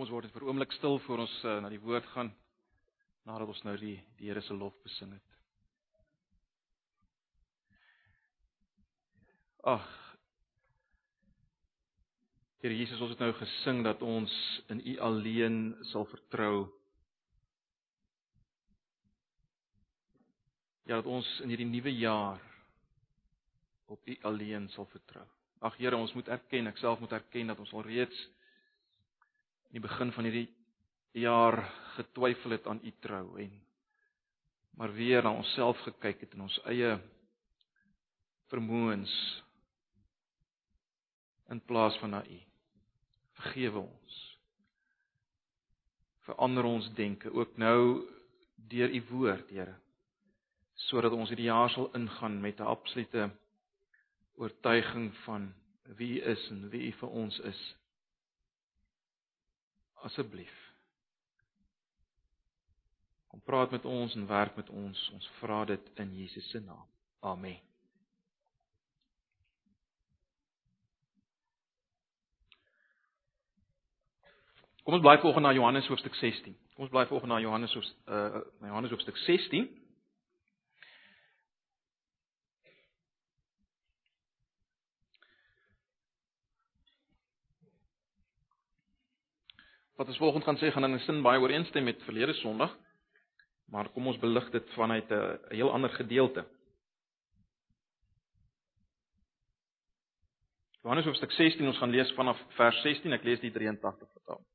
Kom ons word net vir 'n oomblik stil voor ons uh, na die woord gaan nadat ons nou die die Here se lof besing het. Ag. Here Jesus, ons het nou gesing dat ons in U alleen sal vertrou. Ja, dat ons in hierdie nuwe jaar op U alleen sal vertrou. Ag Here, ons moet erken, ek self moet erken dat ons al reeds in die begin van hierdie jaar getwyfel het aan u trou en maar weer na onsself gekyk het in ons eie vermoëns in plaas van na u. Vergewe ons. Verander ons denke ook nou deur u woord, Here, sodat ons hierdie jaar sal ingaan met 'n absolute oortuiging van wie u is en wie u vir ons is asseblief. Kom praat met ons en werk met ons. Ons vra dit in Jesus se naam. Amen. Kom ons bly volgens na Johannes hoofstuk 16. Kom ons bly volgens na Johannes hoofstuk uh Johannes hoofstuk 16. Wat ons volgens gaan sê gaan in 'n sin baie ooreenstem met verlede Sondag. Maar kom ons belig dit vanuit 'n heel ander gedeelte. Johannes hoofstuk 16, ons gaan lees vanaf vers 16. Ek lees die 83 vertaling.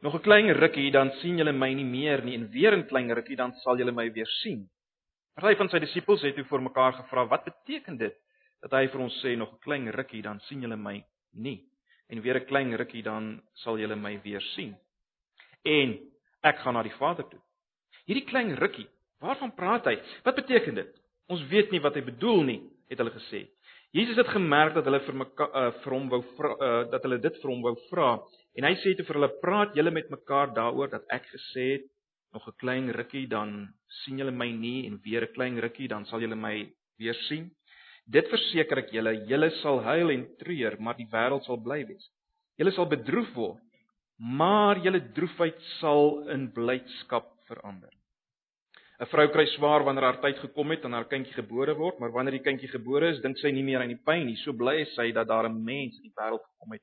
Nog 'n klein rukkie dan sien julle my nie meer nie en weer 'n klein rukkie dan sal julle my weer sien. Party van sy disippels het toe vir mekaar gevra, "Wat beteken dit dat hy vir ons sê nog 'n klein rukkie dan sien julle my nie?" En weer 'n klein rukkie dan sal julle my weer sien. En ek gaan na die Vader toe. Hierdie klein rukkie, waarvan praat hy? Wat beteken dit? Ons weet nie wat hy bedoel nie, het hulle gesê. Jesus het gemerk dat hulle vir mekaar uh, vir hom wou vra uh, dat hulle dit vir hom wou vra en hy sê toe vir hulle praat julle met mekaar daaroor dat ek gesê het nog 'n klein rukkie dan sien julle my nie en weer 'n klein rukkie dan sal julle my weer sien. Dit verseker ek julle, julle sal huil en treur, maar die wêreld sal bly wees. Julle sal bedroef word, maar julle droefheid sal in blydskap verander. 'n Vrou kry swaar wanneer haar tyd gekom het en haar kindjie gebore word, maar wanneer die kindjie gebore is, dink sy nie meer aan die pyn nie. So bly sy dat daar 'n mens in die wêreld gekom het.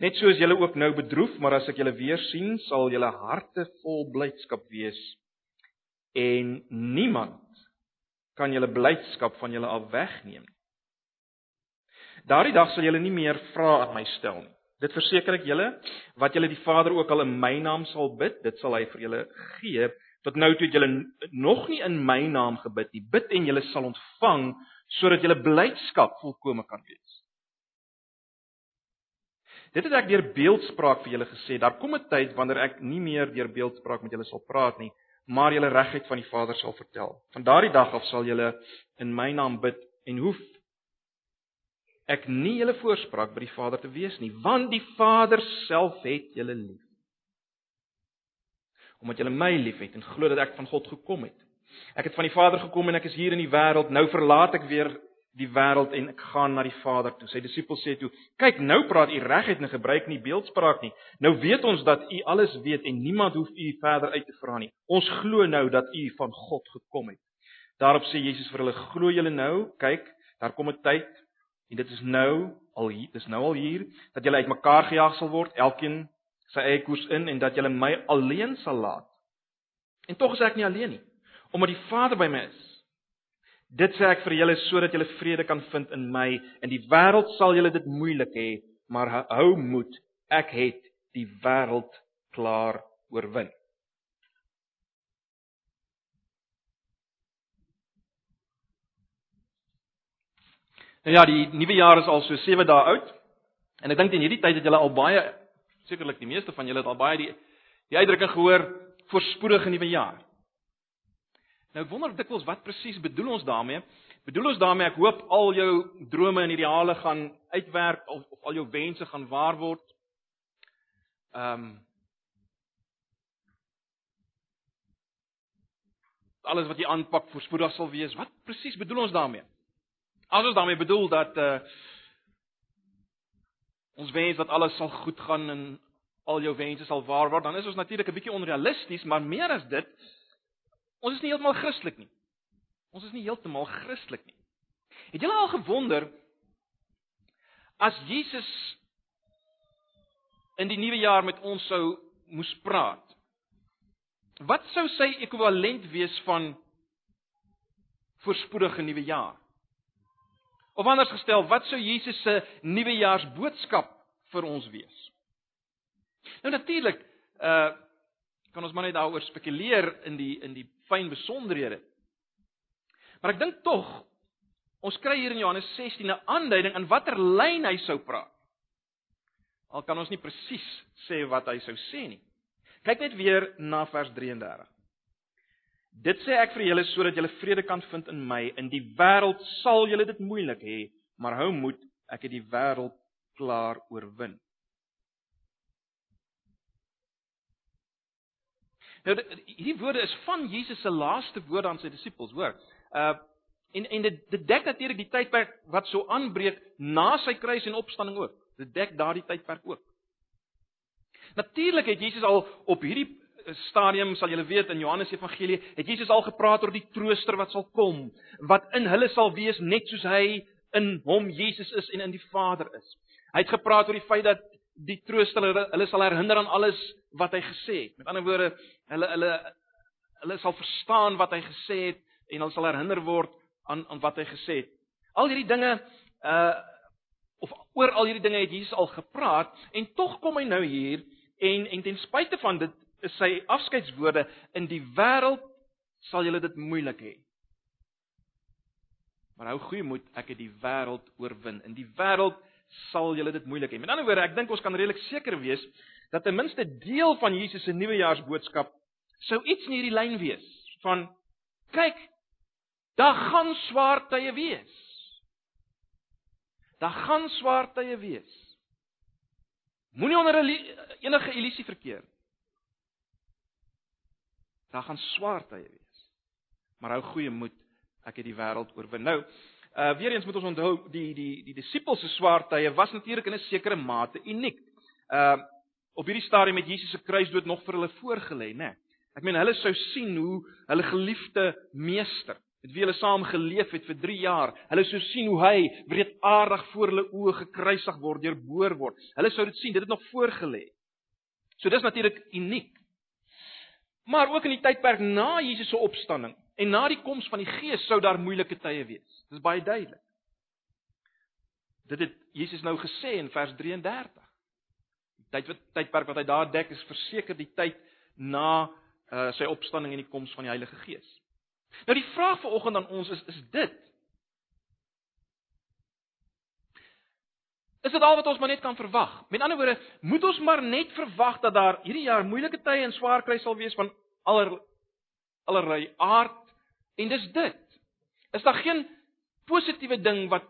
Net soos julle ook nou bedroef, maar as ek julle weer sien, sal julle harte vol blydskap wees. En niemand kan julle blydskap van julle af wegneem. Daardie dag sal julle nie meer vra aan my stel nie. Dit verseker ek julle, wat julle die Vader ook al in my naam sal bid, dit sal hy vir julle gee. Tot nou toe het julle nog nie in my naam gebid nie. Bid en julle sal ontvang sodat julle blydskap volkome kan wees. Dit het ek deur beeldspraak vir julle gesê. Daar kom 'n tyd wanneer ek nie meer deur beeldspraak met julle sal praat nie, maar julle regheid van die Vader sal vertel. Van daardie dag af sal julle in my naam bid en hoef ek nie julle voorspraak by die Vader te wees nie, want die Vader self het julle lief. Omdat julle my liefhet en glo dat ek van God gekom het. Ek het van die Vader gekom en ek is hier in die wêreld. Nou verlaat ek weer die wêreld en ek gaan na die Vader toe. Sy disippels sê toe: "Kyk, nou praat u reguit en gebruik nie beeldspraak nie. Nou weet ons dat u alles weet en niemand hoef u verder uit te vra nie. Ons glo nou dat u van God gekom het." Daarop sê Jesus vir hulle: "Glo julle nou? Kyk, daar kom 'n tyd en dit is nou al hier, dis nou al hier dat julle uitmekaar gejaag sal word, elkeen sy eie koers in en dat julle my alleen sal laat. En tog is ek nie alleen nie, omdat die Vader by my is. Dit sê ek vir julle sodat julle vrede kan vind in my. In die wêreld sal julle dit moeilik hê, maar hou moed. Ek het die wêreld klaar oorwin. Nou ja, die nuwe jaar is al so 7 dae oud. En ek dink in hierdie tyd het julle al baie sekerlik die meeste van julle het al baie die die uitdrukking gehoor voorspoedige nuwe jaar. Nou ek wonder dikwels wat presies bedoel ons daarmee? Bedoel ons daarmee ek hoop al jou drome en ideale gaan uitwerk of, of al jou wense gaan waar word? Ehm um, alles wat jy aanpak voorspoedig sal wees. Wat presies bedoel ons daarmee? As ons daarmee bedoel dat uh ons wens dat alles sal goed gaan en al jou wense sal waar word, dan is ons natuurlik 'n bietjie onrealisties, maar meer as dit, ons is nie heeltemal Christelik nie. Ons is nie heeltemal Christelik nie. Het julle al gewonder as Jesus in die nuwe jaar met ons sou moes praat? Wat sou sy ekwivalent wees van voorspoedige nuwe jaar? Of anders gestel, wat sou Jesus se nuwejaarsboodskap vir ons wees? Nou natuurlik, uh kan ons maar net daaroor spekuleer in die in die fyn besonderhede. Maar ek dink tog ons kry hier in Johannes 16 'n aanduiding in watter lyn hy sou praat. Al kan ons nie presies sê wat hy sou sê nie. Kyk net weer na vers 33. Dit sê ek vir julle sodat julle vrede kan vind in my. In die wêreld sal julle dit moeilik hê, maar hou moed, ek het die wêreld klaar oorwin. Nou hierdie woorde is van Jesus se laaste woorde aan sy disippels, hoor. Uh en en dit dit dek natuurlik die tydperk wat so aanbreek na sy kruis en opstanding ook. Dit dek daardie tydperk ook. Natuurlik het Jesus al op hierdie stadium sal julle weet in Johannes Evangelie het Jesus al gepraat oor die trooster wat sal kom, wat in hulle sal wees net soos hy in hom Jesus is en in die Vader is. Hy het gepraat oor die feit dat die trooster hulle, hulle sal herinner aan alles wat hy gesê het. Met ander woorde, hulle hulle hulle sal verstaan wat hy gesê het en hulle sal herinner word aan aan wat hy gesê het. Al hierdie dinge uh of oor al hierdie dinge het Jesus al gepraat en tog kom hy nou hier en en ten spyte van dit is sy afskeidswoorde in die wêreld sal julle dit moeilik hê. Maar hou goeie moed, ek het die wêreld oorwin. In die wêreld sal julle dit moeilik hê. Met ander woorde, ek dink ons kan redelik seker wees dat ten minste deel van Jesus se nuwejaarsboodskap sou iets in hierdie lyn wees van kyk, daar gaan swaar tye wees. Daar gaan swaar tye wees. Moenie onder enige illusie verkeer Daar gaan swaar tye wees. Maar hou goeie moed, ek het die wêreld oorwin. Nou, uh weer eens moet ons onthou die die die disippels se swaar tye was natuurlik in 'n sekere mate uniek. Uh op hierdie stadium het Jesus se kruisdood nog vir hulle voorgelê, né? Nee. Ek meen hulle sou sien hoe hulle geliefde meester met wie hulle saam geleef het vir 3 jaar, hulle sou sien hoe hy wreedaardig voor hulle oë gekruisig word, deurboor word. Hulle sou dit sien, dit het nog voorgelê. So dis natuurlik uniek. Maar ook in die tydperk na Jesus se opstanding en na die koms van die Gees sou daar moeilike tye wees. Dit is baie duidelik. Dit het Jesus nou gesê in vers 33. Die tyd wat tydperk wat hy daar dek is verseker die tyd na uh, sy opstanding en die koms van die Heilige Gees. Nou die vraag vanoggend aan ons is is dit Is dit al wat ons maar net kan verwag? Met ander woorde, moet ons maar net verwag dat daar hierdie jaar moeilike tye en swaar kry sal wees van aller allerlei aard en dis dit. Is daar geen positiewe ding wat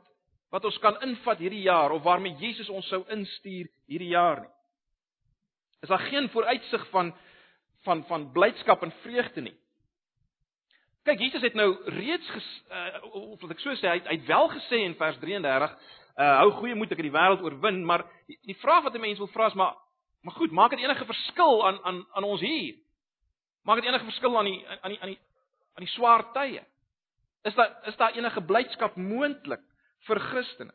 wat ons kan invat hierdie jaar of waarmee Jesus ons sou instuur hierdie jaar nie? Is daar geen vooruitsig van van van blydskap en vreugde nie? Kyk, Jesus het nou reeds ges, uh, of wat ek so sê, hy het, hy het wel gesê in vers 33 uh hou goeie moed ek het die wêreld oorwin, maar die, die vraag wat 'n mens wil vra is maar maar goed, maak dit enige verskil aan aan aan ons hier? Maak dit enige verskil aan die aan die aan die aan die swaar tye? Is daar is daar enige blydskap moontlik vir Christene?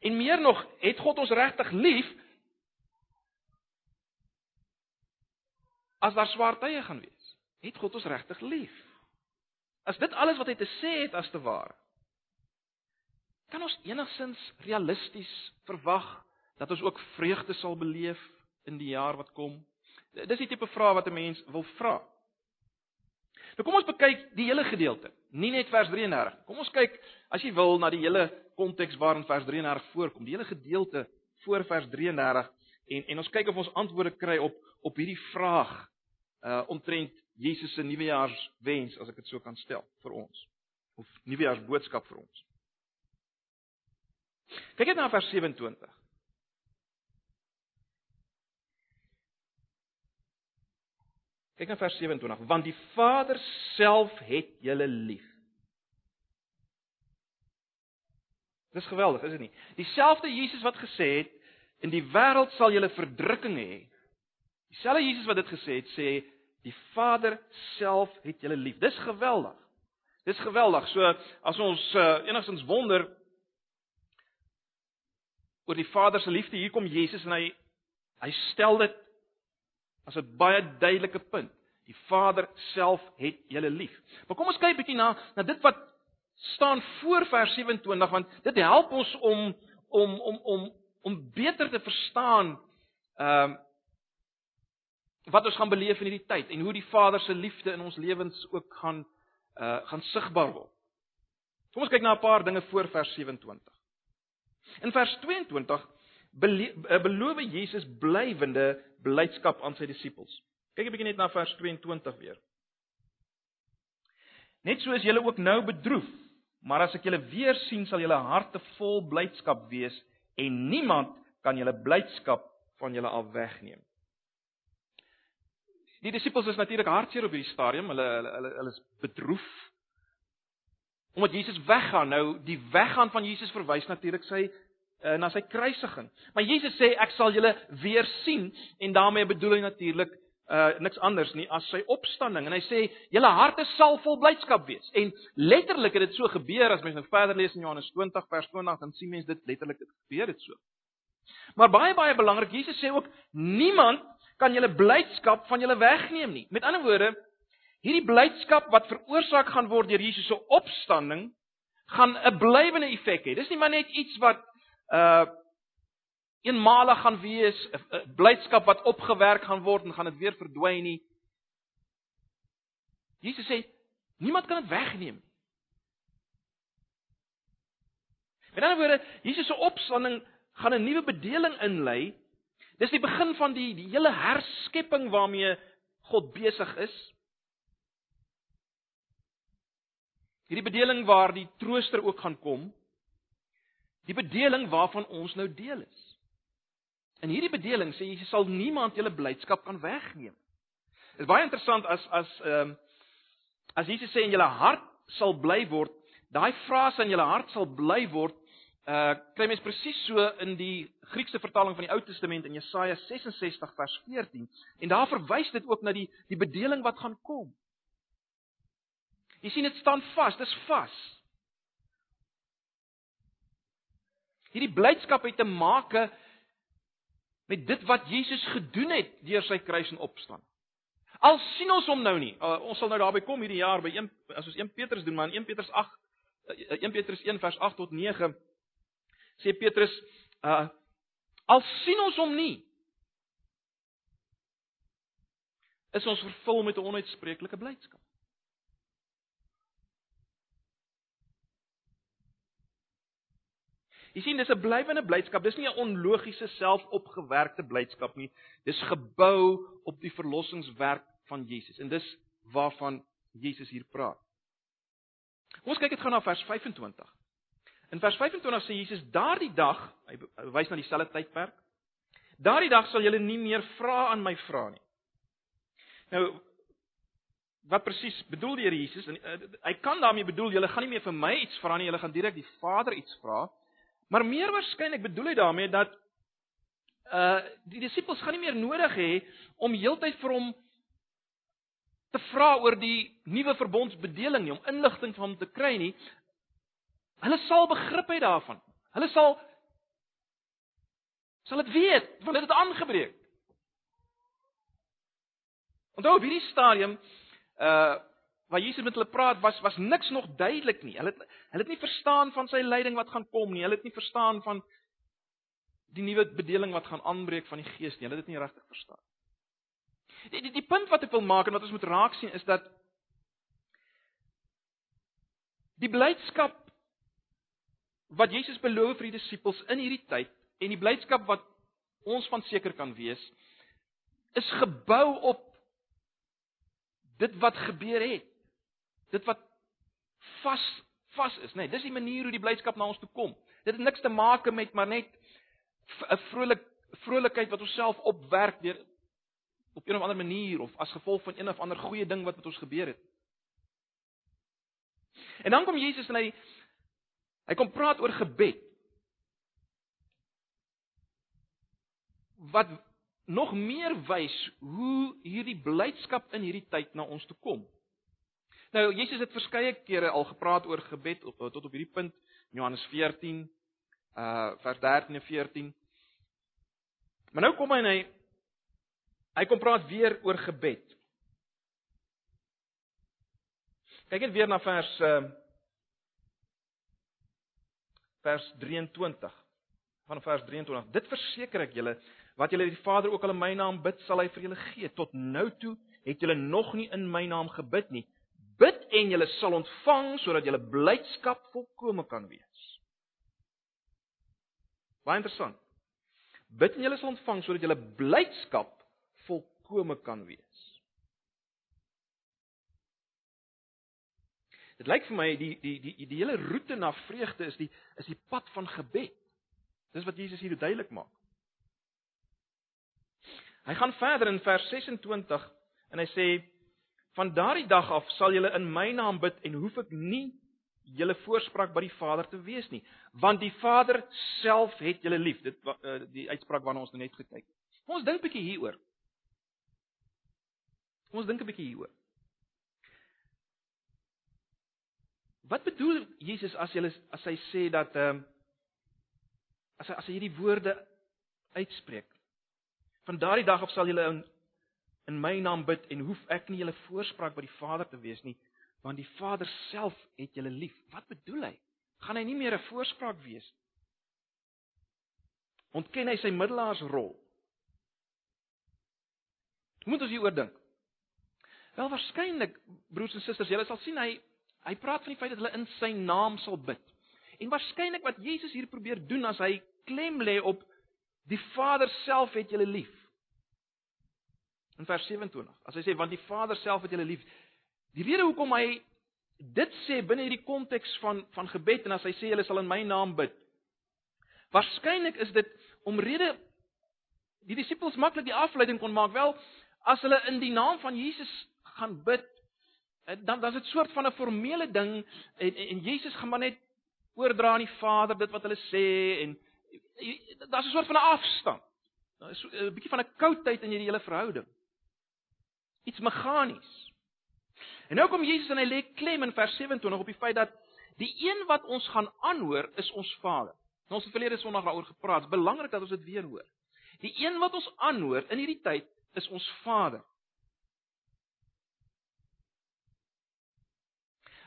En meer nog, het God ons regtig lief? As daar swaar tye gaan wees, het God ons regtig lief? As dit alles wat hy te sê het as te ware, Kan ons enigsins realisties verwag dat ons ook vreugde sal beleef in die jaar wat kom? Dis die tipe vraag wat 'n mens wil vra. Nou kom ons bekyk die hele gedeelte, nie net vers 33. Kom ons kyk as jy wil na die hele konteks waarin vers 33 voorkom, die hele gedeelte voor vers 33 en en ons kyk of ons antwoorde kry op op hierdie vraag uh omtrent Jesus se nuwejaarswens as ek dit so kan stel vir ons of nuwejaarsboodskap vir ons. Kyk net na vers 27. Kyk na vers 27, want die Vader self het julle lief. Dis geweldig, is dit nie? Dieselfde Jesus wat gesê het in die wêreld sal julle verdrukking hê. Dieselfde Jesus wat dit gesê het, sê die Vader self het julle lief. Dis geweldig. Dis geweldig. So as ons uh, enigstens wonder oor die Vader se liefde, hier kom Jesus en hy hy stel dit as 'n baie duidelike punt. Die Vader self het julle lief. Maar kom ons kyk bietjie na na dit wat staan voor vers 27 want dit help ons om om om om om beter te verstaan ehm uh, wat ons gaan beleef in hierdie tyd en hoe die Vader se liefde in ons lewens ook gaan uh gaan sigbaar word. Kom ons kyk na 'n paar dinge voor vers 27. In vers 22 eh, beloof Jesus blywende blydskap aan sy disippels. Kyk 'n bietjie net na vers 22 weer. Net so is julle ook nou bedroef, maar as ek julle weer sien, sal julle harte vol blydskap wees en niemand kan julle blydskap van julle af wegneem. Die disippels is natuurlik hartseer op hierdie stadium. Hulle hulle hulle, hulle is bedroef omdat Jesus weggaan. Nou die weggaan van Jesus verwys natuurlik sy uh, na sy kruisiging. Maar Jesus sê ek sal julle weer sien en daarmee bedoel hy natuurlik uh niks anders nie as sy opstanding en hy sê julle harte sal vol blydskap wees en letterlik het dit so gebeur as mens nou verder lees in Johannes 20 vers 20 dan sien mens dit letterlik het gebeur dit so maar baie baie belangrik Jesus sê ook niemand kan julle blydskap van julle wegneem nie. Met ander woorde, hierdie blydskap wat veroorsaak gaan word deur Jesus se opstanding, gaan 'n blywende effek hê. Dis nie maar net iets wat uh eenmalig gaan wees, 'n blydskap wat opgewerk gaan word en gaan dit weer verdwyn nie. Jesus sê niemand kan dit wegneem nie. Met ander woorde, Jesus se opstanding gaan 'n nuwe bedeling inlei Dis die begin van die die hele herskepping waarmee God besig is. Hierdie bedeling waar die trooster ook gaan kom. Die bedeling waarvan ons nou deel is. In hierdie bedeling sê Jesus sal niemand julle blydskap kan wegneem. Dit is baie interessant as as ehm um, as Jesus sê in julle hart sal bly word, daai frase in julle hart sal bly word, uh kry mens presies so in die Griekse vertaling van die Ou Testament in Jesaja 66 vers 14 en daar verwys dit ook na die die bedeling wat gaan kom. Jy sien dit staan vas, dis vas. Hierdie blydskap het te maak met dit wat Jesus gedoen het deur sy kruis en opstaan. Al sien ons hom nou nie. Uh, ons sal nou daarby kom hierdie jaar by 1 as ons 1 Petrus doen, maar in 1 Petrus 8 1 uh, Petrus 1 vers 8 tot 9 sê Petrus, uh al sien ons hom nie, is ons vervul met 'n onuitspreeklike blydskap. Jy sien, dis 'n blywende blydskap. Dis nie 'n onlogiese selfopgewerkte blydskap nie. Dis gebou op die verlossingswerk van Jesus. En dis waarvan Jesus hier praat. Ons kyk dit gaan na vers 25. In vers 25 sê Jesus daardie dag, hy wys na dieselfde tydperk. Daardie dag sal julle nie meer vra aan my vra nie. Nou wat presies bedoel die Here Jesus? En, uh, hy kan daarmee bedoel julle gaan nie meer vir my iets vra nie, julle gaan direk die Vader iets vra. Maar meer waarskynlik bedoel hy daarmee dat uh die disippels gaan nie meer nodig hê om heeltyd vir hom te vra oor die nuwe verbondsbedeling nie, om inligting van hom te kry nie. Hulle sal begrip hê daarvan. Hulle sal sal dit weet, want dit het aangebreek. Onthou op hierdie stadium uh waar Jesus met hulle praat was was niks nog duidelik nie. Hulle het hulle het nie verstaan van sy lyding wat gaan kom nie. Hulle het nie verstaan van die nuwe bedeling wat gaan aanbreek van die Gees nie. Hulle het dit nie regtig verstaan. Die, die die punt wat ek wil maak en wat ons moet raak sien is dat die blydskap wat Jesus beloof vir die disippels in hierdie tyd en die blydskap wat ons van seker kan wees is gebou op dit wat gebeur het. Dit wat vas vas is, nê. Nee, dis die manier hoe die blydskap na ons toe kom. Dit het niks te maak met maar net 'n vrolik vrolikheid wat ons self opwerk deur op 'n of ander manier of as gevolg van een of ander goeie ding wat met ons gebeur het. En dan kom Jesus en hy Hy kom praat oor gebed. Wat nog meer wys hoe hierdie blydskap in hierdie tyd na ons toe kom. Nou Jesus het verskeie kere al gepraat oor gebed op, tot op hierdie punt Johannes 14 uh vers 13 en 14. Maar nou kom hy en hy hy kom praat weer oor gebed. Kyk net weer na vers uh vers 23. Van vers 23. Dit verseker ek julle wat julle die Vader ook al in my naam bid, sal hy vir julle gee. Tot nou toe het julle nog nie in my naam gebid nie. En julle sal ontvang sodat julle blydskap volkome kan wees. Baie interessant. Bid en julle sal ontvang sodat julle blydskap volkome kan wees. Dit lyk vir my die die die, die hele roete na vreugde is die is die pad van gebed. Dis wat Jesus hier duidelik maak. Hy gaan verder in vers 26 en hy sê van daardie dag af sal julle in my naam bid en hoef ek nie julle voorspraak by die Vader te wees nie, want die Vader self het julle lief. Dit uh, die uitspraak waarna ons nou net gekyk het. Ons dink 'n bietjie hieroor. Ons dink 'n bietjie hieroor. Wat bedoel Jesus as hy as hy sê dat ehm um, as hy as hy hierdie woorde uitspreek? Van daardie dag af sal julle in in my naam bid en hoef ek nie julle voorspraak by die Vader te wees nie, want die Vader self het julle lief. Wat bedoel hy? Gaan hy nie meer 'n voorspraak wees nie? Ontken hy sy middelaarsrol? Hoe moet ons hieroor dink? Wel waarskynlik broers en susters, julle sal sien hy hy praat van die feit dat hulle in sy naam sal bid. En waarskynlik wat Jesus hier probeer doen as hy klem lê op die Vader self het julle lief. In vers 27. As hy sê want die Vader self het julle lief. Die rede hoekom hy dit sê binne hierdie konteks van van gebed en as hy sê julle sal in my naam bid. Waarskynlik is dit omrede die disippels maklik die afleiding kon maak wel as hulle in die naam van Jesus gaan bid eh, dan dan is dit soort van 'n formele ding en, en en Jesus gaan maar net oordra aan die Vader dit wat hulle sê en daar's 'n soort van 'n afstand. Daar is 'n bietjie van 'n koudheid in hierdie hele verhouding. Iets meganies. En nou kom Jesus en hy lê klem in vers 27 op die feit dat die een wat ons gaan aanhoor is ons Vader. Nou ons het verlede Sondag daaroor gepraat. Dit is belangrik dat ons dit weer hoor. Die een wat ons aanhoor in hierdie tyd is ons Vader.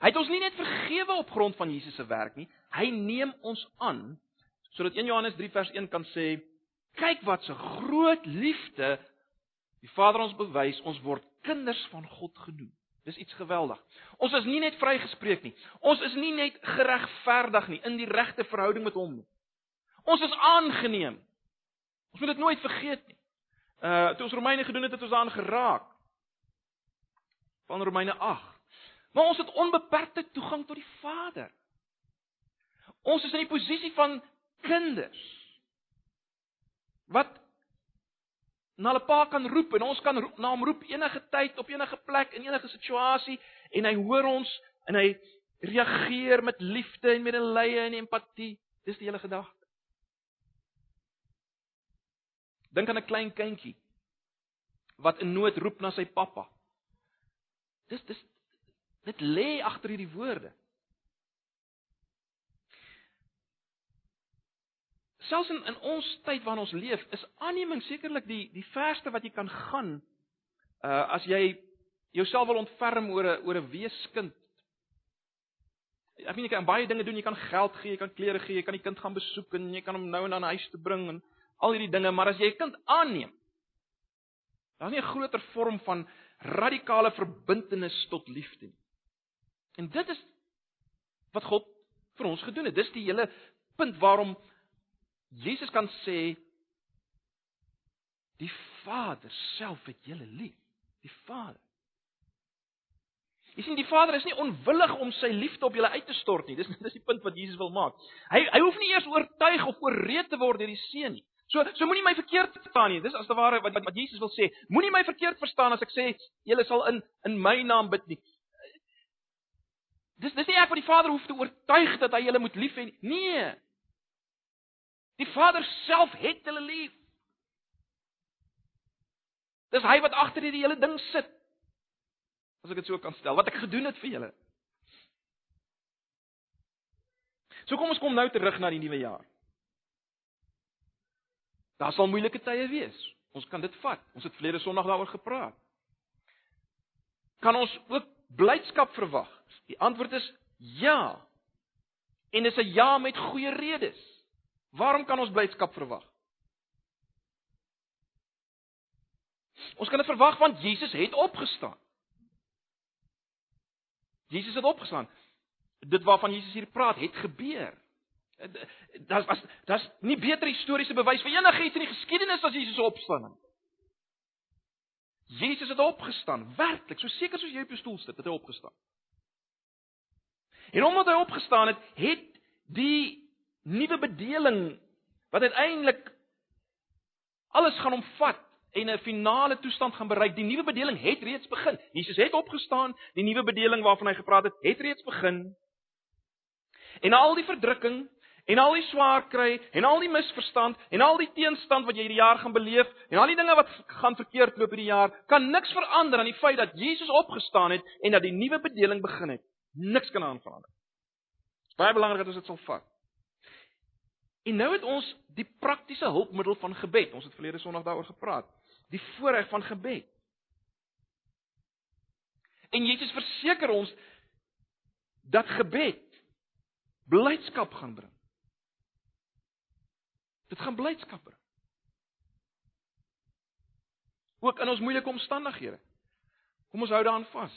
Hy het ons nie net vergewe op grond van Jesus se werk nie, hy neem ons aan sodat 1 Johannes 3 vers 1 kan sê kyk wat 'n groot liefde die Vader ons bewys, ons word kinders van God genoem. Dis iets geweldig. Ons is nie net vrygespreek nie. Ons is nie net geregverdig nie in die regte verhouding met hom nie. Ons is aangeneem. Ons moet dit nooit vergeet nie. Uh toe ons Romeine gedoen het, het ons daaraan geraak. Van Romeine 8. Maar ons het onbeperkte toegang tot die Vader. Ons is in die posisie van kinders wat na hulle pa kan roep en ons kan roep, na hom roep enige tyd op enige plek in enige situasie en hy hoor ons en hy reageer met liefde en medelee en empatie. Dis die hele gedagte. Dink aan 'n klein kindjie wat in nood roep na sy pappa. Dis dis dit lê agter hierdie woorde. Selfs in in ons tyd waarin ons leef, is aanneming sekerlik die die verste wat jy kan gaan uh as jy jouself wil ontferm oor 'n oor 'n weeskind. Ek meen jy kan baie dinge doen, jy kan geld gee, jy kan klere gee, jy kan die kind gaan besoek en jy kan hom nou en dan huis toe bring en al hierdie dinge, maar as jy 'n kind aanneem, dan is nie 'n groter vorm van radikale verbintenis tot liefde nie. En dit is wat God vir ons gedoen het. Dis die hele punt waarom Jesus kan sê die Vader self het julle lief. Die Vader. Jy sien die Vader is nie onwillig om sy liefde op julle uit te stort nie. Dis dis die punt wat Jesus wil maak. Hy hy hoef nie eers oortuig of ooreed te word deur die Seun nie. So so moenie my verkeerd verstaan nie. Dis as te ware wat, wat wat Jesus wil sê. Moenie my verkeerd verstaan as ek sê julle sal in in my naam bid nie. Dis dis nie ek wat die Vader hoef te oortuig dat hy julle moet lief hê nie. Nee. Die Vader self het hulle lief. Dis hy wat agter hierdie hele ding sit. As ek dit so kan stel, wat ek gedoen het vir julle. So kom ons kom nou terug na die nuwe jaar. Daar sal moeilike tye wees. Ons kan dit vat. Ons het verlede Sondag daaroor gepraat. Kan ons ook blydskap verwag? Die antwoord is ja. En dis 'n ja met goeie redes. Waarom kan ons blydskap verwag? Ons kan dit verwag want Jesus het opgestaan. Jesus het opgestaan. Dit waarvan Jesus hier praat, het gebeur. Daar's was daar's nie beter historiese bewys vir enigiets in die geskiedenis as Jesus opstaan nie. Jesus het opgestaan, werklik, so seker soos jy op jou stoel sit, het hy opgestaan. En omdat hy opgestaan het, het die nuwe bedeling wat uiteindelik alles gaan omvat en 'n finale toestand gaan bereik. Die nuwe bedeling het reeds begin. Jesus het opgestaan, die nuwe bedeling waarvan hy gepraat het, het reeds begin. En al die verdrukking en al die swaar kry en al die misverstand en al die teenstand wat jy hierdie jaar gaan beleef en al die dinge wat gaan verkeerd loop hierdie jaar, kan niks verander aan die feit dat Jesus opgestaan het en dat die nuwe bedeling begin het. Niks kan aan verander. Dit is baie belangrik dat ons dit sal vat. En nou het ons die praktiese hulpmiddel van gebed. Ons het verlede Sondag daaroor gepraat. Die voorreg van gebed. En Jesus verseker ons dat gebed blydskap gaan bring. Dit gaan blydskap bring. Ook in ons moeilike omstandighede. Kom ons hou daaraan vas.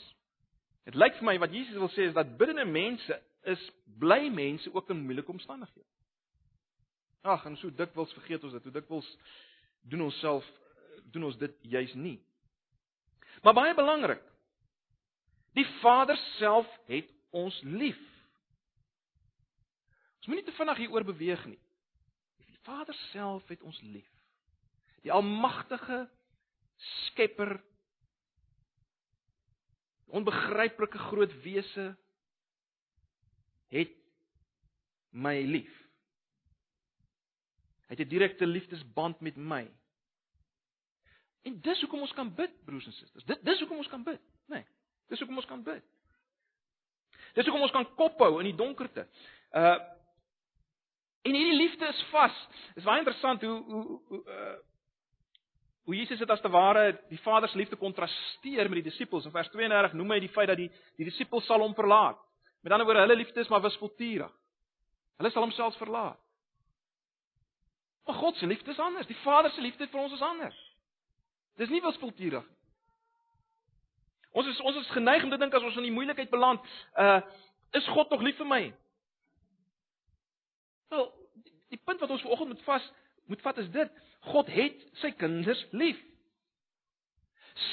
Dit lyk vir my wat Jesus wil sê is dat biddende mense is bly mense ook in moeilike omstandighede. Ag, en so dikwels vergeet ons dit. Hoe dikwels doen ons self doen ons dit juis nie. Maar baie belangrik. Die Vader self het ons lief. Ons moenie te vinnig hieroor beweeg nie. Die Vader self het ons lief. Die almagtige Skepper onbegryplike groot wese het my lief. Hy het 'n direkte liefdesband met my. En dis hoekom ons kan bid, broers en susters. Dit dis hoekom ons kan bid, nê? Nee, dis hoekom ons kan bid. Dis hoekom ons kan kophou in die donkerte. Uh En hierdie liefde is vas. Dit is baie interessant hoe hoe hoe uh hoe Jesus dit as te ware die Vader se liefde kontrasteer met die disippels. In vers 32 noem hy die feit dat die die disippels sal hom verlaat. Met ander woorde, hulle liefde is maar wispelturig. Hulle sal homself verlaat. Maar God se liefde is anders. Die Vader se liefde vir ons is anders. Dis nie wispelturig nie. Ons is ons is geneig om te dink as ons in die moeilikheid beland, uh is God nog lief vir my? Wel, die, die punt wat ons vanoggend moet vas moet vat is dit: God het sy kinders lief.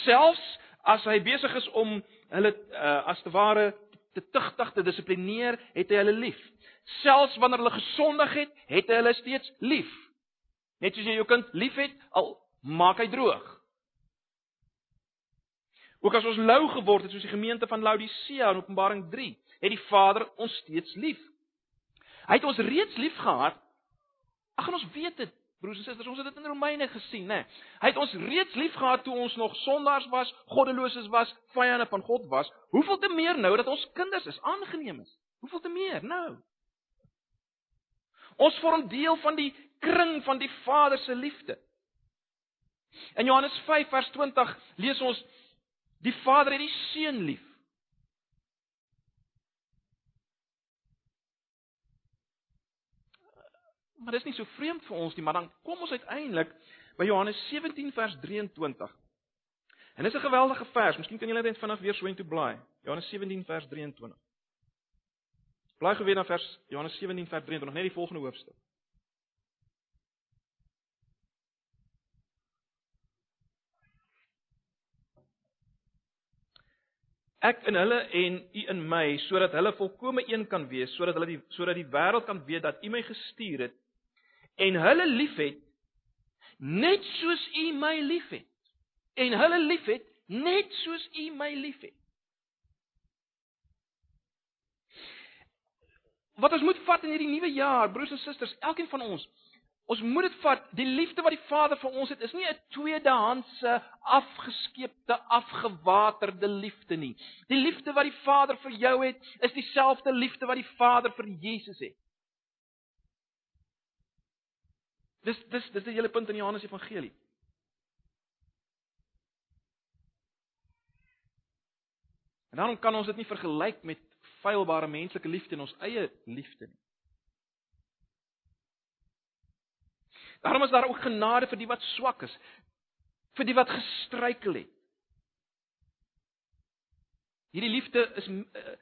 Selfs as hy besig is om hulle uh, as te ware te tugtig te dissiplineer, het hy hulle lief. Selfs wanneer hulle gesondig het, het hy hulle steeds lief. Net soos jy jou kind liefhet, al maak hy droog. Ook as ons lou geword het soos die gemeente van Laodicea in Openbaring 3, het die Vader ons steeds lief. Hy het ons reeds lief gehad. Ag en ons weet dit, broers en susters, ons het dit in Romeine gesien, né? Hy het ons reeds lief gehad toe ons nog sondaars was, goddeloses was, vyande van God was. Hoeveel te meer nou dat ons kinders is, aangeneem is? Hoeveel te meer nou? Ons vorm deel van die kring van die Vader se liefde. In Johannes 5 vers 20 lees ons die Vader het die seun lief. Maar dis nie so vreemd vir ons nie, maar dan kom ons uiteindelik by Johannes 17 vers 23. En dis 'n geweldige vers. Miskien kan julle net vinnig weer so intoe blaai. Johannes 17 vers 23. Blaai gou weer na vers Johannes 17 vers 23, net die volgende hoofstuk. Ek in hulle en u in my sodat hulle volkome een kan wees, sodat hulle die sodat die wêreld kan weet dat u my gestuur het en hulle liefhet net soos U my liefhet en hulle liefhet net soos U my liefhet. wat ons moet vat in hierdie nuwe jaar, broers en susters, elkeen van ons, ons moet dit vat, die liefde wat die Vader vir ons het, is nie 'n tweedehandse, afgeskeepte, afgewaterde liefde nie. Die liefde wat die Vader vir jou het, is dieselfde liefde wat die Vader vir Jesus het. Dis dis dis die hele punt in Johannes Evangelie. En daarom kan ons dit nie vergelyk met feilbare menslike liefde en ons eie liefde nie. Daarom is daar ook genade vir die wat swak is, vir die wat gestruikel het. Hierdie liefde is uh,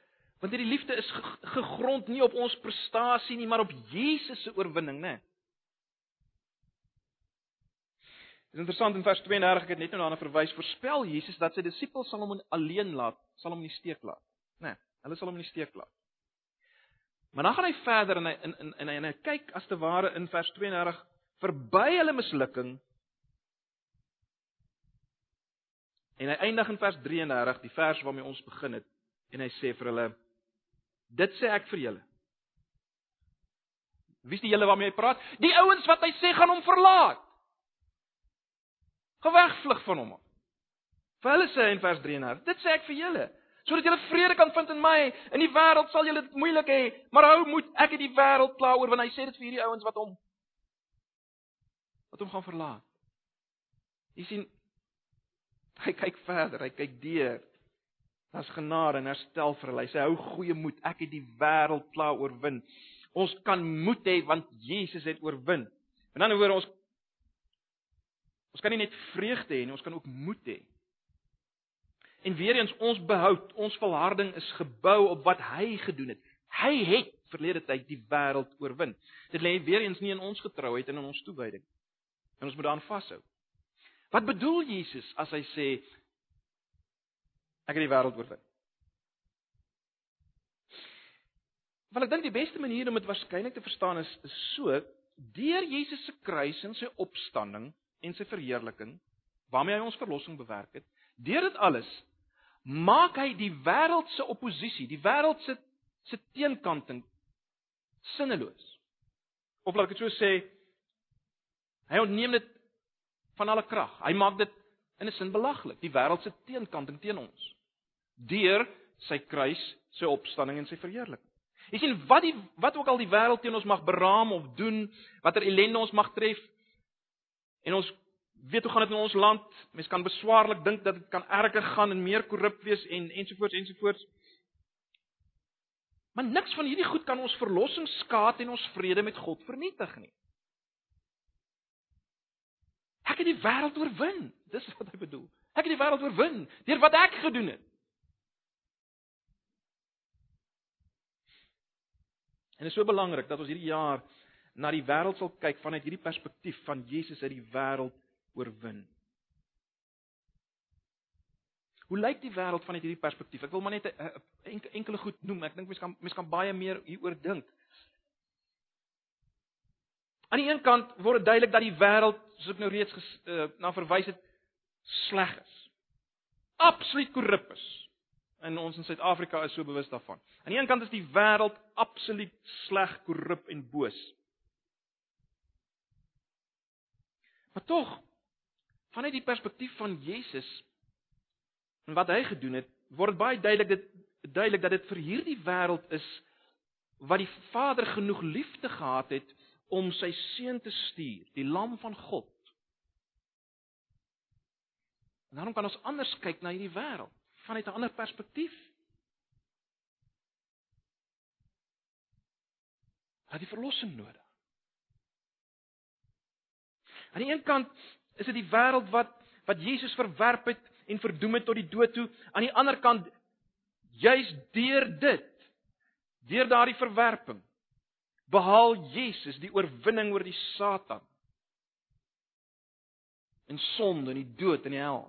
want hierdie liefde is gegrond nie op ons prestasie nie, maar op Jesus se oorwinning, né? Dit is interessant in vers 32 ek het net nou daarna verwys voorspel Jesus dat sy disippels sal hom alleen laat, sal hom in die steek laat. Né? Nee, hulle sal hom in die steek laat. Maar dan gaan hy verder en hy in in en hy en hy kyk as te ware in vers 32 verby hulle mislukking. En hy eindig in vers 33, die vers waarmee ons begin het, en hy sê vir hulle: Dit sê ek vir julle. Wie is die julle waarmee hy praat? Die ouens wat hy sê gaan hom verlaat. Gewegvlug van hom. Vir hulle sê in vers 33, dit sê ek vir julle, sodat julle vrede kan vind in my. In die wêreld sal julle dit moeilik hê, maar hou moed, ek het die wêreld klaar oor want hy sê dit vir hierdie ouens wat hom wat hom gaan verlaat. Jy sien hy kyk verder, hy kyk deur. Daar's genade en herstel vir hulle. Hy sê hou goeie moed, ek het die wêreld klaar oorwin. Ons kan moed hê want Jesus het oorwin. En dan hoor ons Ons kan nie net vreugde hê nie, ons kan ook moed hê. En weer eens ons behoud, ons volharding is gebou op wat hy gedoen het. Hy het verlede tyd die wêreld oorwin. Dit lê weer eens nie in ons getrouheid en in ons toewyding. En ons moet daaraan vashou. Wat bedoel Jesus as hy sê ek het die wêreld oorwin? Wel ek dink die beste manier om dit waarskynlik te verstaan is, is so deur Jesus se kruis en sy opstanding en sy verheerliking waarmee hy ons verlossing bewerk het. Deur dit alles maak hy die wêreld se oppositie, die wêreld se se teenkanting sinneloos. Of laat ek dit so sê, hy ontneem dit van alle krag. Hy maak dit in 'n sin belaglik, die wêreld se teenkanting teen ons. Deur sy kruis, sy opstanding en sy verheerliking. Jy sien wat die wat ook al die wêreld teen ons mag beraam of doen, watter ellende ons mag tref, En ons weet hoe gaan dit in ons land. Mense kan beswaarlik dink dat dit kan erger gaan en meer korrup wees en ensovoorts ensovoorts. Maar niks van hierdie goed kan ons verlossing skaad en ons vrede met God vernietig nie. Ek het die wêreld oorwin. Dis wat hy bedoel. Ek het die wêreld oorwin deur wat ek gedoen het. En dit is so belangrik dat ons hierdie jaar na die wêreld sal kyk vanuit hierdie perspektief van Jesus uit die wêreld oorwin. Hoe lyk die wêreld vanuit hierdie perspektief? Ek wil maar net 'n enkele goed noem. Ek dink mense kan mense kan baie meer hieroor dink. Aan die een kant word dit duidelik dat die wêreld, soos ek nou reeds ges, uh, na verwys het, sleg is. Absoluut korrup is. En ons in Suid-Afrika is so bewus daarvan. Aan die een kant is die wêreld absoluut sleg, korrup en boos. Maar tog vanuit die perspektief van Jesus en wat hy gedoen het, word baie duidelik dit duidelik dat dit vir hierdie wêreld is wat die Vader genoeg liefde gehad het om sy seun te stuur, die lam van God. En daarom kan ons anders kyk na hierdie wêreld vanuit 'n ander perspektief. Het die verlossing nodig. Aan die een kant is dit die wêreld wat wat Jesus verwerp het en verdoem het tot die dood toe. Aan die ander kant juis deur dit, deur daardie verwerping, behaal Jesus die oorwinning oor die Satan. En sonde en die dood en die hel.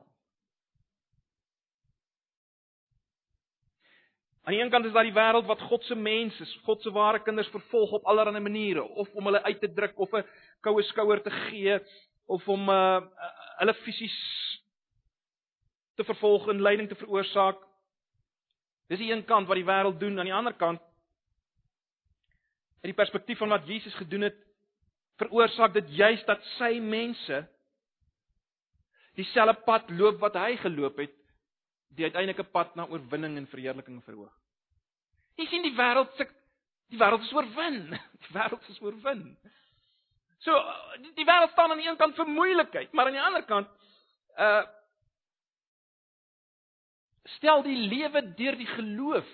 Aan die een kant is daar die wêreld wat God se mense, God se ware kinders vervolg op allerlei maniere, of om hulle uit te druk of 'n koue skouer te gee of om uh, hulle fisies te vervolg en lyding te veroorsaak. Dis die een kant wat die wêreld doen, aan die ander kant uit die perspektief van wat Jesus gedoen het, veroorsaak dit juis dat sy mense dieselfde pad loop wat hy geloop het, die uiteindelike pad na oorwinning en verheerliking verhoog. Jy sien die wêreld se die wêreld is oorwin. Die wêreld is oorwin. So die, die wêreld staan aan die een kant vir moeilikheid, maar aan die ander kant uh stel die lewe deur die geloof.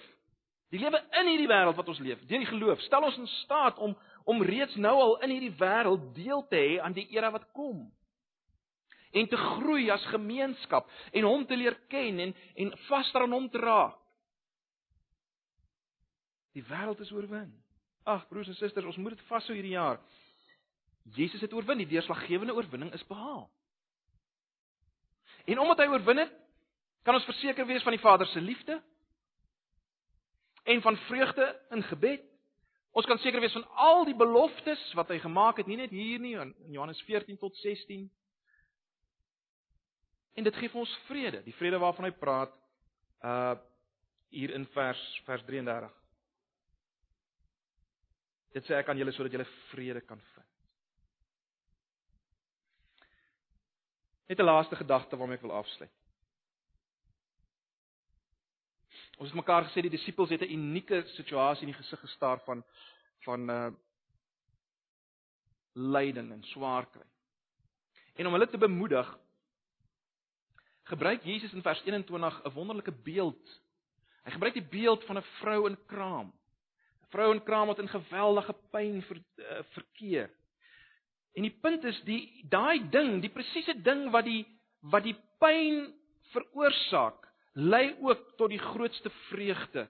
Die lewe in hierdie wêreld wat ons leef, deur die geloof, stel ons in staat om om reeds nou al in hierdie wêreld deel te hê aan die era wat kom. En te groei as gemeenskap en hom te leer ken en en vaster aan hom te raak. Die wêreld is oorwin. Ag broers en susters, ons moet dit vashou hierdie jaar. Jesus het oorwin, die deurslaggewende oorwinning is behaal. En omdat hy oorwin het, kan ons verseker wees van die Vader se liefde en van vreugde in gebed. Ons kan seker wees van al die beloftes wat hy gemaak het, nie net hier nie in Johannes 14 tot 16. En dit gee vir ons vrede, die vrede waarvan hy praat uh hier in vers vers 33. Dit sê ek aan julle sodat julle vrede kan vind. Net 'n laaste gedagte waarmee ek wil afsluit. Ons het mekaar gesê die disippels het 'n unieke situasie in die gesig gestaar van van uh lyding en swaar kry. En om hulle te bemoedig, gebruik Jesus in vers 21 'n wonderlike beeld. Hy gebruik die beeld van 'n vrou in kraam. 'n Vrou in kraam wat in geweldige pyn ver, uh, verkeer. En die punt is die daai ding, die presiese ding wat die wat die pyn veroorsaak, lei ook tot die grootste vreugde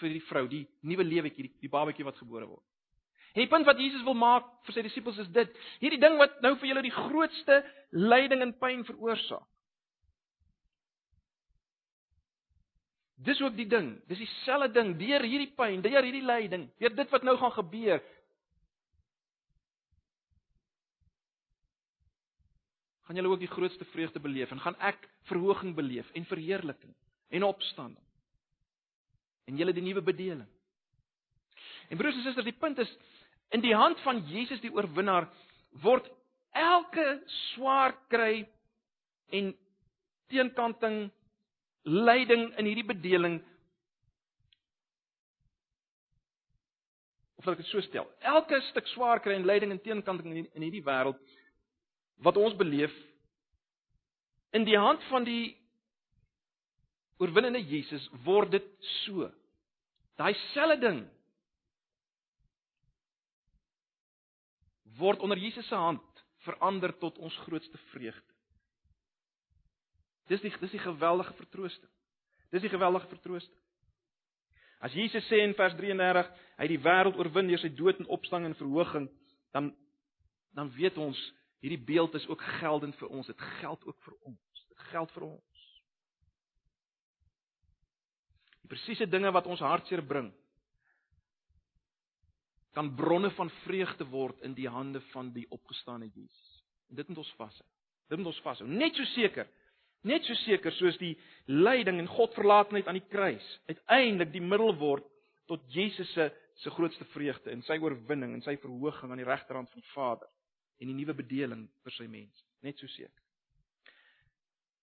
vir die vrou, die nuwe lewetjie, die, die babatjie wat gebore word. En die punt wat Jesus wil maak vir sy disippels is dit: hierdie ding wat nou vir julle die grootste lyding en pyn veroorsaak. Dis ook die ding, dis dieselfde ding deur hierdie pyn, deur hierdie lyding, deur dit wat nou gaan gebeur. Gaan julle ook die grootste vreugde beleef en gaan ek verhoging beleef en verheerliking en opstanding. En julle die nuwe bedeling. En broers en susters, die punt is in die hand van Jesus die oorwinnaar word elke swaar kry en teenkanting lyding in hierdie bedeling of laat ek dit so stel. Elke stuk swaar kry en lyding en teenkanting in hierdie wêreld wat ons beleef in die hand van die oorwinnende Jesus word dit so. Daai selfde ding word onder Jesus se hand verander tot ons grootste vreugde. Dis die dis die geweldige vertroosting. Dis die geweldige vertroosting. As Jesus sê in vers 33, hy het die wêreld oorwin deur sy dood en opstanding en verhoging, dan dan weet ons Hierdie beeld is ook geldend vir ons. Dit geld ook vir ons. Dit geld vir ons. Die presiese dinge wat ons hartseer bring kan bronne van vreugde word in die hande van die opgestane Jesus. En dit moet ons vashou. Dit moet ons vashou. Net so seker, net so seker soos die lyding en Godverlatenheid aan die kruis uiteindelik die middel word tot Jesus se se grootste vreugde en sy oorwinning en sy verhoging aan die regterhand van die Vader en die nuwe bedeling vir sy mense, net so seker.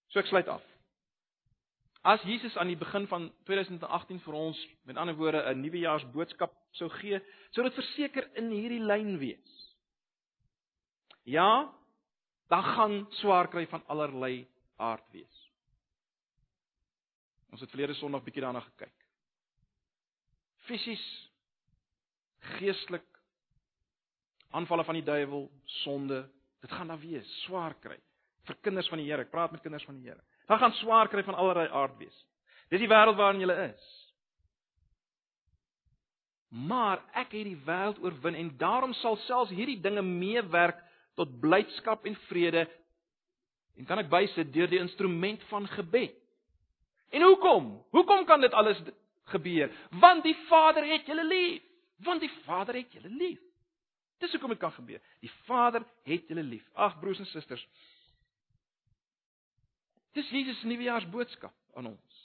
So ek sluit af. As Jesus aan die begin van 2018 vir ons, met ander woorde, 'n nuwejaars boodskap sou gee, sou dit verseker in hierdie lyn wees. Ja, dan gaan swaar kry van allerlei aard wees. Ons het verlede Sondag bietjie daarna gekyk. Fisies, geestelik, aanvalle van die duiwel, sonde, dit gaan daar wees, swaar kry vir kinders van die Here. Ek praat met kinders van die Here. Daar gaan swaar kry van allerlei aard wees. Dis die wêreld waarin jy is. Maar ek het die wêreld oorwin en daarom sal selfs hierdie dinge meewerk tot blydskap en vrede. En kan ek bysit deur die instrument van gebed. En hoekom? Hoekom kan dit alles gebeur? Want die Vader het julle lief. Want die Vader het julle lief. Dis hoekom dit kan gebeur. Die Vader het julle lief. Ag broers en susters. Dis Jesus se nuwejaars boodskap aan ons.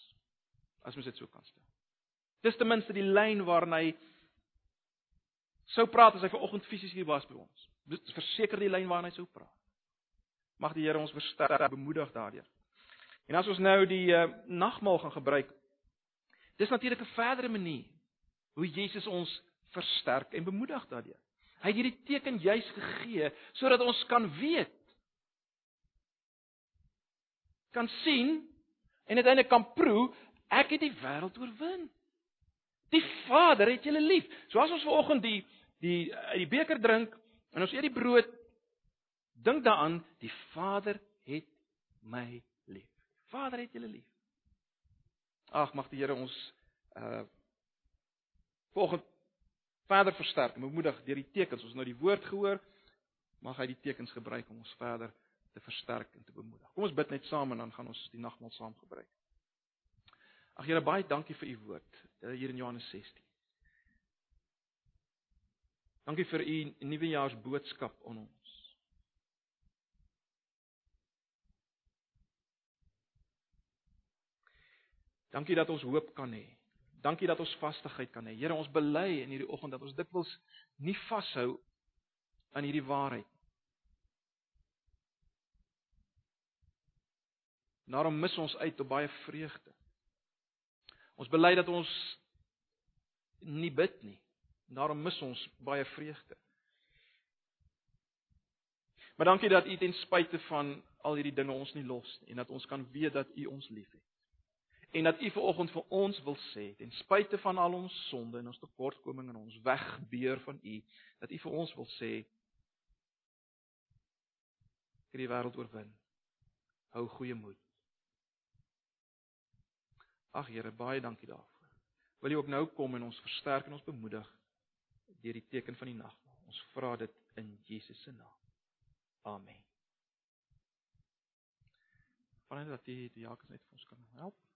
As mens dit so kan stel. Dis ten minste die lyn waarna hy sou praat as hy vanoggend fisies hier was by ons. Dit verseker die lyn waarna hy sou praat. Mag die Here ons versterk, bemoedig daardeur. En as ons nou die uh, nagmaal gaan gebruik, dis natuurlik 'n verdere manier hoe Jesus ons versterk en bemoedig daardeur. Hy het hierdie teken juis gegee sodat ons kan weet kan sien en uiteindelik kan proe ek het die wêreld oorwin. Die Vader het julle lief. So as ons vanoggend die die uit die beker drink en ons eet die brood dink daaraan die Vader het my lief. Vader het julle lief. Ag mag die Here ons uh volgende verder versterk en bemoedig deur die tekens. Ons nou die woord gehoor, mag hy die tekens gebruik om ons verder te versterk en te bemoedig. Kom ons bid net saam en dan gaan ons die nagmaal saam gebruik. Ag Here, baie dankie vir u woord eh, hier in Johannes 16. Dankie vir u nuwejaars boodskap aan ons. Dankie dat ons hoop kan hê. Dankie dat ons vastigheid kan hê. Here, ons bely in hierdie oggend dat ons dikwels nie vashou aan hierdie waarheid. Daarom mis ons uit op baie vreugde. Ons bely dat ons nie bid nie. Daarom mis ons baie vreugde. Maar dankie dat U ten spyte van al hierdie dinge ons nie los nie en dat ons kan weet dat U ons liefhet en dat U vanoggend vir ons wil sê ten spyte van al ons sonde en ons tekortkominge en ons wegbeur van U dat U vir ons wil sê vir die wêreld oorwin. Hou goeie moed. Ag Here baie dankie daarvoor. Wil U ook nou kom en ons versterk en ons bemoedig deur die teken van die nag. Ons vra dit in Jesus se naam. Amen. Vandat jy die Jakobus net vir ons kan help